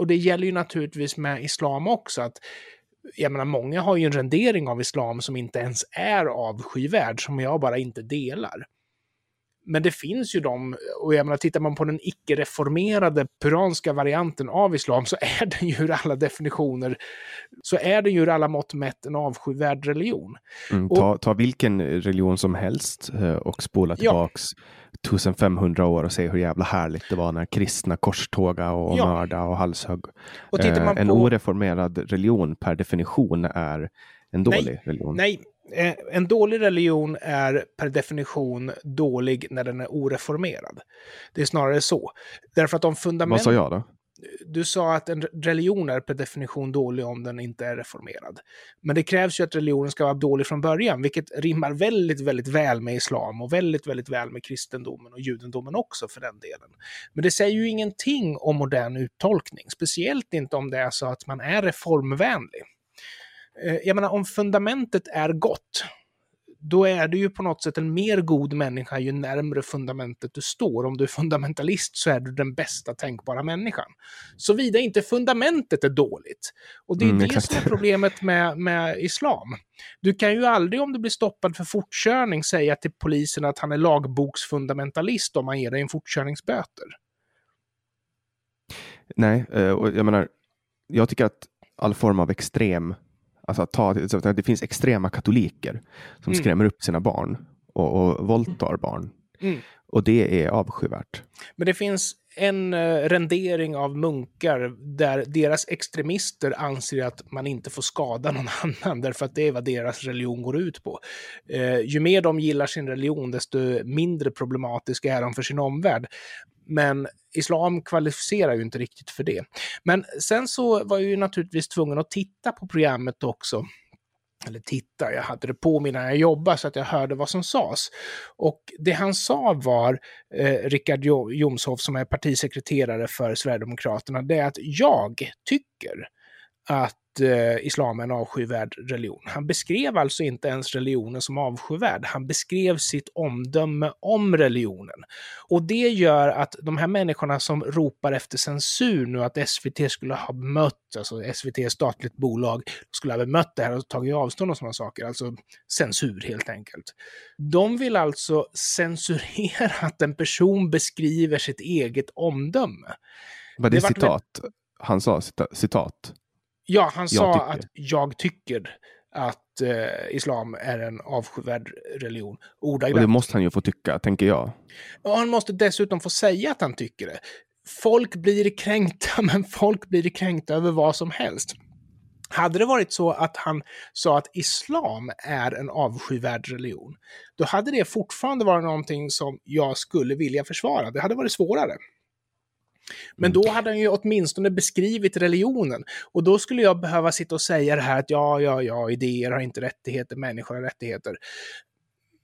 Och det gäller ju naturligtvis med islam också, att jag menar, många har ju en rendering av islam som inte ens är avskyvärd, som jag bara inte delar. Men det finns ju de, och jag menar, tittar man på den icke-reformerade puranska varianten av islam så är den ju ur alla definitioner, så är den ju ur alla mått mätt en avskyvärd religion. Mm, ta, och, ta vilken religion som helst eh, och spola tillbaks ja. 1500 år och se hur jävla härligt det var när kristna korståga och ja. mörda och halshögg. Och eh, en på... oreformerad religion per definition är en dålig nej, religion. Nej, en dålig religion är per definition dålig när den är oreformerad. Det är snarare så. Därför att om fundament... Vad sa jag då? Du sa att en religion är per definition dålig om den inte är reformerad. Men det krävs ju att religionen ska vara dålig från början, vilket rimmar väldigt, väldigt väl med islam och väldigt, väldigt väl med kristendomen och judendomen också för den delen. Men det säger ju ingenting om modern uttolkning, speciellt inte om det är så att man är reformvänlig. Eh, jag menar, om fundamentet är gott, då är du ju på något sätt en mer god människa ju närmre fundamentet du står. Om du är fundamentalist så är du den bästa tänkbara människan. Såvida inte fundamentet är dåligt. Och det är mm, det som är problemet med, med islam. Du kan ju aldrig om du blir stoppad för fortkörning säga till polisen att han är lagboksfundamentalist om han ger dig en fortkörningsböter. Nej, eh, och jag menar, jag tycker att all form av extrem Alltså att ta, det finns extrema katoliker som mm. skrämmer upp sina barn och, och våldtar barn. Mm. Och det är avskyvärt. Men det finns en eh, rendering av munkar där deras extremister anser att man inte får skada någon annan därför att det är vad deras religion går ut på. Eh, ju mer de gillar sin religion, desto mindre problematiska är de för sin omvärld. Men islam kvalificerar ju inte riktigt för det. Men sen så var jag ju naturligtvis tvungen att titta på programmet också eller titta, jag hade det på mig när jag jobbade så att jag hörde vad som sades. Och det han sa var, eh, Richard Jomshof som är partisekreterare för Sverigedemokraterna, det är att jag tycker att eh, islam är en avskyvärd religion. Han beskrev alltså inte ens religionen som avskyvärd. Han beskrev sitt omdöme om religionen. Och det gör att de här människorna som ropar efter censur nu, att SVT skulle ha mött, alltså SVT är statligt bolag, skulle ha bemött det här och tagit avstånd och sådana saker, alltså censur helt enkelt. De vill alltså censurera att en person beskriver sitt eget omdöme. Var det, det citat? Han sa citat? Ja, han sa tycker. att jag tycker att eh, islam är en avskyvärd religion. Ordagrant. Och det måste han ju få tycka, tänker jag. Och han måste dessutom få säga att han tycker det. Folk blir kränkta, men folk blir kränkta över vad som helst. Hade det varit så att han sa att islam är en avskyvärd religion, då hade det fortfarande varit någonting som jag skulle vilja försvara. Det hade varit svårare. Men mm. då hade han ju åtminstone beskrivit religionen. Och då skulle jag behöva sitta och säga det här att ja, ja, ja, idéer har inte rättigheter, människor har rättigheter.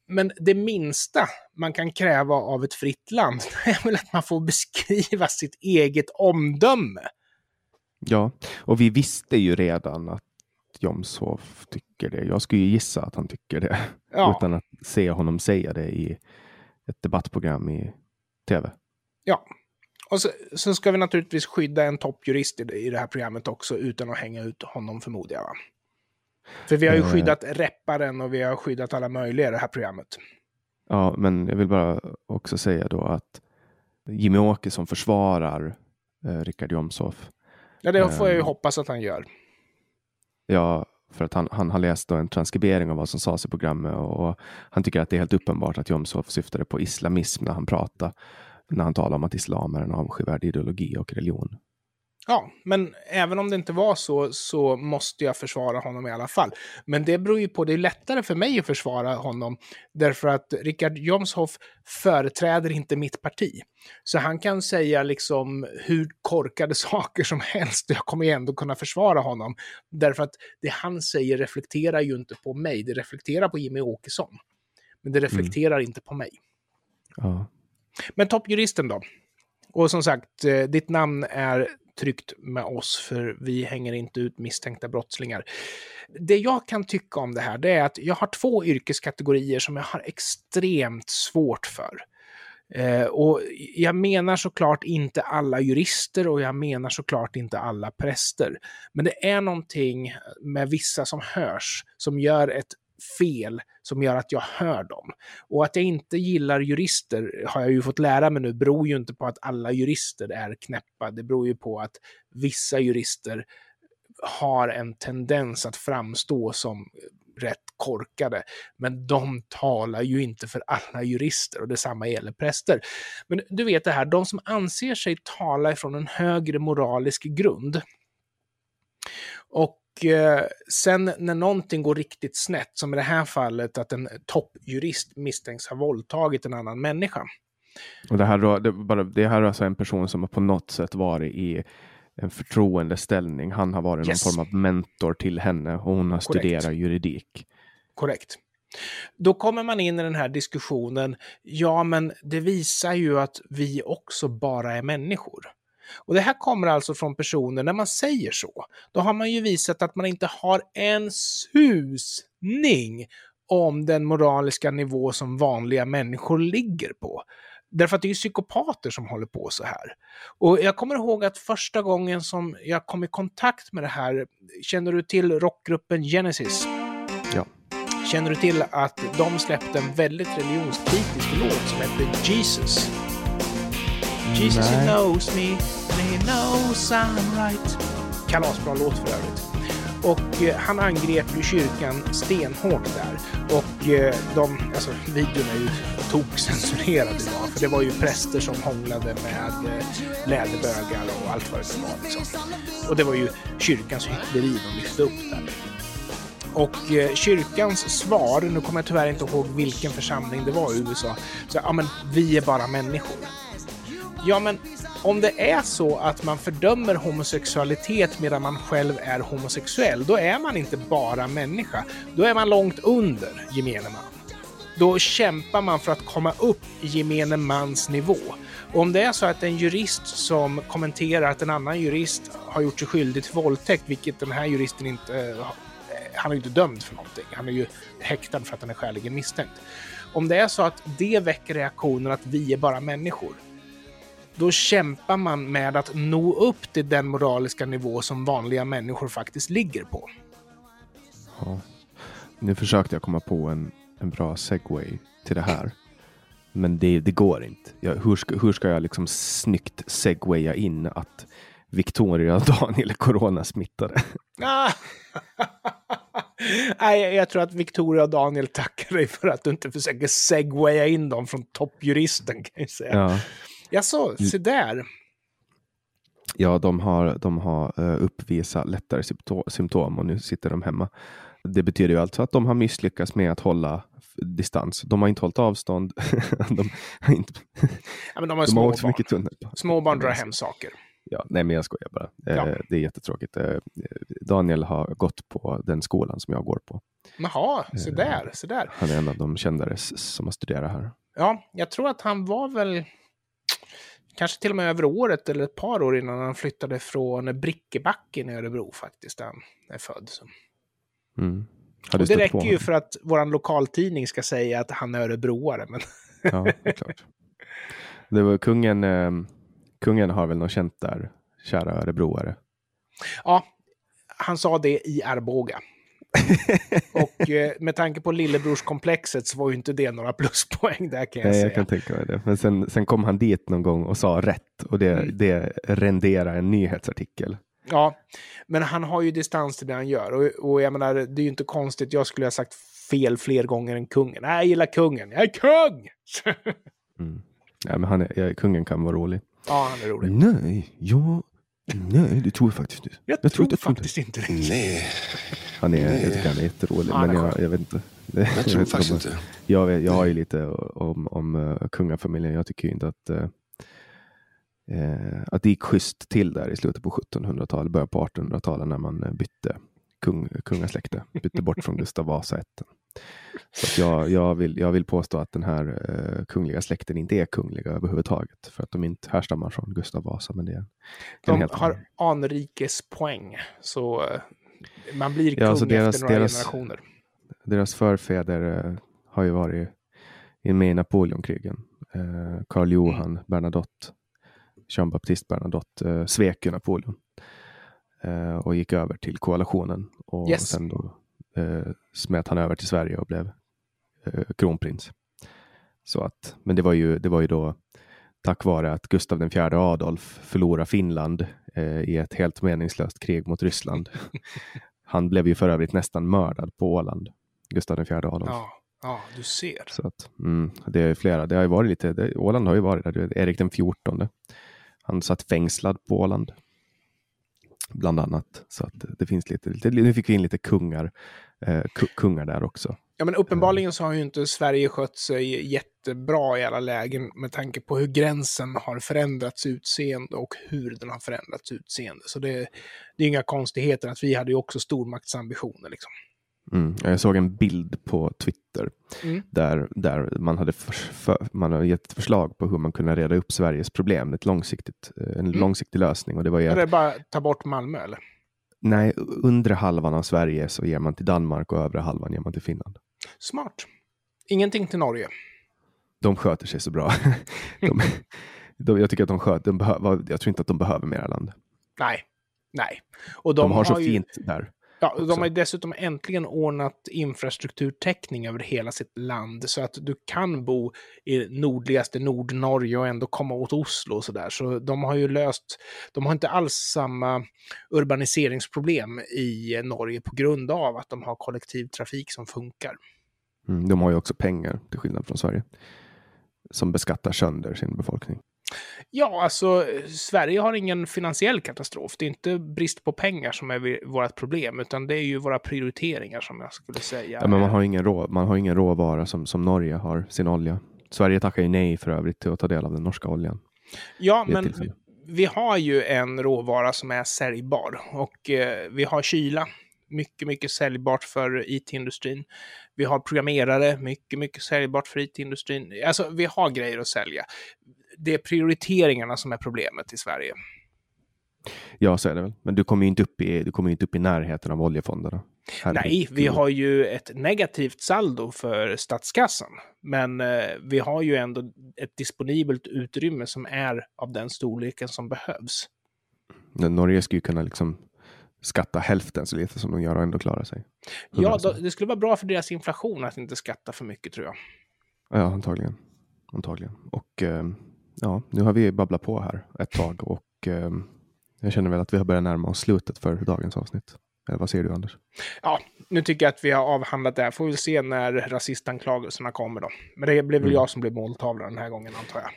Men det minsta man kan kräva av ett fritt land är väl att man får beskriva sitt eget omdöme. Ja, och vi visste ju redan att Jomshof tycker det. Jag skulle ju gissa att han tycker det. Ja. Utan att se honom säga det i ett debattprogram i tv. Ja, och så, så, ska vi naturligtvis skydda en toppjurist i, i det här programmet också utan att hänga ut honom förmodar jag. För vi har ju eh. skyddat repparen och vi har skyddat alla möjliga i det här programmet. Ja, men jag vill bara också säga då att Jimmy Åkesson försvarar eh, Richard Jomshof. Ja, det får jag ju eh, hoppas att han gör. Ja, för att han, han har läst en transkribering av vad som sades i programmet och han tycker att det är helt uppenbart att Jomshof syftade på islamism när han pratade när han talar om att islam är en avskyvärd ideologi och religion. Ja, men även om det inte var så, så måste jag försvara honom i alla fall. Men det beror ju på, det är lättare för mig att försvara honom, därför att Richard Jomshoff företräder inte mitt parti. Så han kan säga liksom hur korkade saker som helst, jag kommer ändå kunna försvara honom. Därför att det han säger reflekterar ju inte på mig, det reflekterar på Jimmy Åkesson. Men det reflekterar mm. inte på mig. Ja. Men toppjuristen då? Och som sagt, eh, ditt namn är tryggt med oss, för vi hänger inte ut misstänkta brottslingar. Det jag kan tycka om det här, det är att jag har två yrkeskategorier som jag har extremt svårt för. Eh, och jag menar såklart inte alla jurister och jag menar såklart inte alla präster. Men det är någonting med vissa som hörs som gör ett fel som gör att jag hör dem. Och att jag inte gillar jurister har jag ju fått lära mig nu beror ju inte på att alla jurister är knäppa. Det beror ju på att vissa jurister har en tendens att framstå som rätt korkade. Men de talar ju inte för alla jurister och detsamma gäller präster. Men du vet det här, de som anser sig tala ifrån en högre moralisk grund och sen när någonting går riktigt snett, som i det här fallet att en toppjurist misstänks ha våldtagit en annan människa. Och det, här då, det, bara, det här är alltså en person som har på något sätt varit i en förtroendeställning. Han har varit yes. någon form av mentor till henne och hon har Korrekt. studerat juridik. Korrekt. Då kommer man in i den här diskussionen, ja men det visar ju att vi också bara är människor. Och det här kommer alltså från personer, när man säger så, då har man ju visat att man inte har en susning om den moraliska nivå som vanliga människor ligger på. Därför att det är ju psykopater som håller på så här. Och jag kommer ihåg att första gången som jag kom i kontakt med det här, känner du till rockgruppen Genesis? Ja. Känner du till att de släppte en väldigt religionskritisk låt som hette Jesus? Jesus he knows me, and he knows I'm right. Kalasbra låt för övrigt. Och eh, han angrep ju kyrkan stenhårt där. Och eh, de, alltså videon är ju tokcensurerad idag. För det var ju präster som hånglade med eh, läderbögar och allt vad det var. Liksom. Och det var ju kyrkans hyckleri de lyfte upp där. Och kyrkans svar, nu kommer jag tyvärr inte ihåg vilken församling det var i USA, så ja men vi är bara människor. Ja, men om det är så att man fördömer homosexualitet medan man själv är homosexuell, då är man inte bara människa. Då är man långt under gemene man. då kämpar man för att komma upp i gemene mans nivå. Och om det är så att en jurist som kommenterar att en annan jurist har gjort sig skyldig till våldtäkt, vilket den här juristen inte... Eh, han är ju inte dömd för någonting. Han är ju häktad för att han är skäligen misstänkt. Om det är så att det väcker reaktionen att vi är bara människor, då kämpar man med att nå upp till den moraliska nivå som vanliga människor faktiskt ligger på. Ja. Nu försökte jag komma på en, en bra segway till det här. Men det, det går inte. Jag, hur, ska, hur ska jag liksom snyggt segwaya in att Victoria och Daniel är coronasmittade? Ah! Nej, jag tror att Victoria och Daniel tackar dig för att du inte försöker segwaya in dem från toppjuristen kan jag säga. Ja, Jaså, se där. ja de har, de har uh, uppvisat lättare sympto- symptom och nu sitter de hemma. Det betyder ju alltså att de har misslyckats med att hålla distans. De har inte hållit avstånd. de har, inte, Ja, de har de har åkt för mycket tunnel. Små barn drar hem saker. Ja, nej, men jag skojar bara. Eh, Ja. Det är jättetråkigt. Eh, Daniel har gått på den skolan som jag går på. Jaha, Eh. där, se där. Han är en av de kändare som har studerat här. Ja, jag tror att han var väl kanske till och med över året eller ett par år innan han flyttade från Brickebacken i Örebro faktiskt, där han är född. Mm. Och det räcker ju för att vår lokaltidning ska säga att han är örebroare, men Ja, det klart. Det var kungen, eh, kungen har väl något känt där, kära örebroare. ja, han sa det i Arboga. Och eh, med tanke på lillebrorskomplexet så var ju inte det några pluspoäng där kan jag Nej, säga. jag kan tänka mig det. Men sen, sen kom han dit någon gång och sa rätt och det, Mm. det renderar en nyhetsartikel. Ja, men han har ju distans till det han gör. Och, och jag menar, det är ju inte konstigt. Jag skulle ha sagt fel fler gånger än kungen. Nej, jag gillar kungen. Jag är kung! Mm. Ja, men han är, kungen kan vara rolig. ja, han är rolig. Nej, jag, nej, det tror jag faktiskt inte. Jag, Jag tror tror, jag faktiskt inte det. Nej, Han är, jag tycker han är jätterolig. Ja, men jag, jag vet inte. jag tror vet faktiskt om- inte. Jag, vet, jag har ju lite om, om uh, kungafamiljen. Jag tycker ju inte att, uh, eh, att det gick schysst till där i slutet på 1700-talet, början på 1800-talet när man eh, bytte kung, kungasläkte. Bytte bort från Gustav Vasa-ätten. Så att jag, jag, vill, jag vill påstå att den här eh, kungliga släkten inte är kungliga överhuvudtaget. För att de inte härstammar från Gustav Vasa. Men det är De har anrikespoäng. Så eh, man blir Ja, kung så deras- efter några deras- generationer. deras förfäder eh, har ju varit i- med i Napoleonkrigen. Eh, Karl Johan Bernadotte, Jean Baptiste Bernadotte eh, svek Napoleon eh, och gick över till koalitionen. Och Yes. sen då eh, smet han över till Sverige och blev eh, kronprins. Så att, men det var, ju, det var ju då tack vare att Gustav IV Adolf förlorade Finland eh, i ett helt meningslöst krig mot Ryssland. Han blev ju för övrigt nästan mördad på Åland, Gustav IV Adolf. Ja, ja, du ser. Så att, mm, det är flera. Det har ju varit lite, det, Åland har ju varit där. Erik den fjortonde. Han satt fängslad på Åland. Bland annat. Så att det finns lite, lite nu fick vi in lite kungar, eh, ku- kungar där också. Ja, men uppenbarligen så har ju inte Sverige skött sig jättebra i alla lägen med tanke på hur gränsen har förändrats utseende och hur den har förändrats utseende. Så det, det är inga konstigheter att vi hade ju också stormaktsambitioner. Liksom. Mm. Jag såg en bild på Twitter Mm. där, där man, hade för, för, man hade gett ett förslag på hur man kunde reda upp Sveriges problem. Ett långsiktigt, eh, en långsiktig lösning. Och det var ju Är att, det bara ta bort Malmö eller? nej, undre halvan av Sverige så ger man till Danmark och övre halvan ger man till Finland. Smart. Ingenting till Norge. de sköter sig så bra. de, de, jag tycker att de sköter, de behöver, jag tror inte att de behöver mera land. Nej. Nej. Och De, har så ju, fint där. Ja, också. de har dessutom äntligen ordnat infrastrukturtäckning över hela sitt land så att du kan bo i nordligaste Nordnorge och ändå komma åt Oslo och sådär. Så de har ju löst, de har inte alls samma urbaniseringsproblem i Norge på grund av att de har kollektivtrafik som funkar. Mm, de har ju också pengar, till skillnad från Sverige, som beskattar sönder sin befolkning. Ja, alltså Sverige har ingen finansiell katastrof. Det är inte brist på pengar som är vårt problem, utan det är ju våra prioriteringar som jag skulle säga. Ja, men man har ingen, rå, man har ingen råvara som, som Norge har sin olja. Sverige tackar ju nej för övrigt till att ta del av den norska oljan. Ja, men tillfälle. vi har ju en råvara som är säljbar och eh, vi har kyla mycket, mycket säljbart för IT-industrin. Vi har programmerare, mycket, mycket säljbart för IT-industrin. Alltså, vi har grejer att sälja. Det är prioriteringarna som är problemet i Sverige. Ja, så är det väl. Men du kommer ju inte upp i, du kommer inte upp i närheten av oljefonderna. Nej, vi har ju ett negativt saldo för statskassan. Men eh, vi har ju ändå ett disponibelt utrymme som är av den storleken som behövs. Norge skulle ju kunna liksom skatta hälften så lite som de gör och ändå klara sig. Ja, då, det skulle vara bra för deras inflation att inte skatta för mycket tror jag. Ja, antagligen. Antagligen. Och eh, ja, nu har vi babblat på här ett tag och eh, jag känner väl att vi har börjat närma oss slutet för dagens avsnitt. Eller vad säger du Anders? Ja, nu tycker jag att vi har avhandlat det här. Får vi se när rasistanklagelserna kommer då. Men det blir väl mm. jag som blir måltavla den här gången antar jag.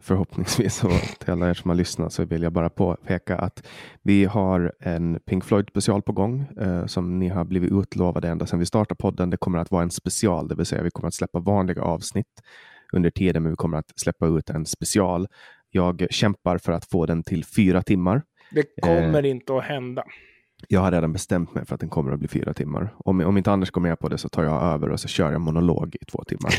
Förhoppningsvis och till alla er som har lyssnat så vill jag bara påpeka att vi har en Pink Floyd special på gång eh, som ni har blivit utlovade ända sedan vi startade podden. Det kommer att vara en special, det vill säga vi kommer att släppa vanliga avsnitt under tiden, men vi kommer att släppa ut en special. Jag kämpar för att få den till fyra timmar. Det kommer eh, inte att hända. Jag har redan bestämt mig för att den kommer att bli fyra timmar. Om, om inte Anders går med på det så tar jag över och så kör jag monolog i två timmar.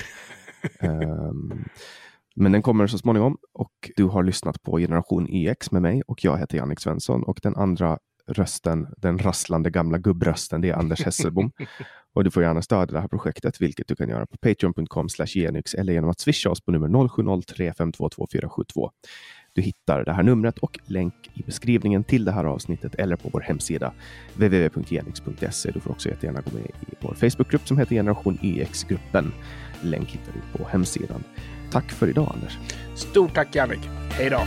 um, men den kommer så småningom och du har lyssnat på Generation EX med mig och jag heter Jannik Svensson och den andra rösten, den rasslande gamla gubbrösten, det är Anders Hesselbom. och du får gärna stödja det här projektet, vilket du kan göra på patreon.com genyx eller genom att swisha oss på nummer 0703522472. Du hittar det här numret och länk i beskrivningen till det här avsnittet eller på vår hemsida www.genix.se. Du får också jättegärna gå med i vår Facebookgrupp som heter Generation EX-gruppen. Länk hittar du på hemsidan. Tack för idag Anders. Stort tack Jannik. Hej då.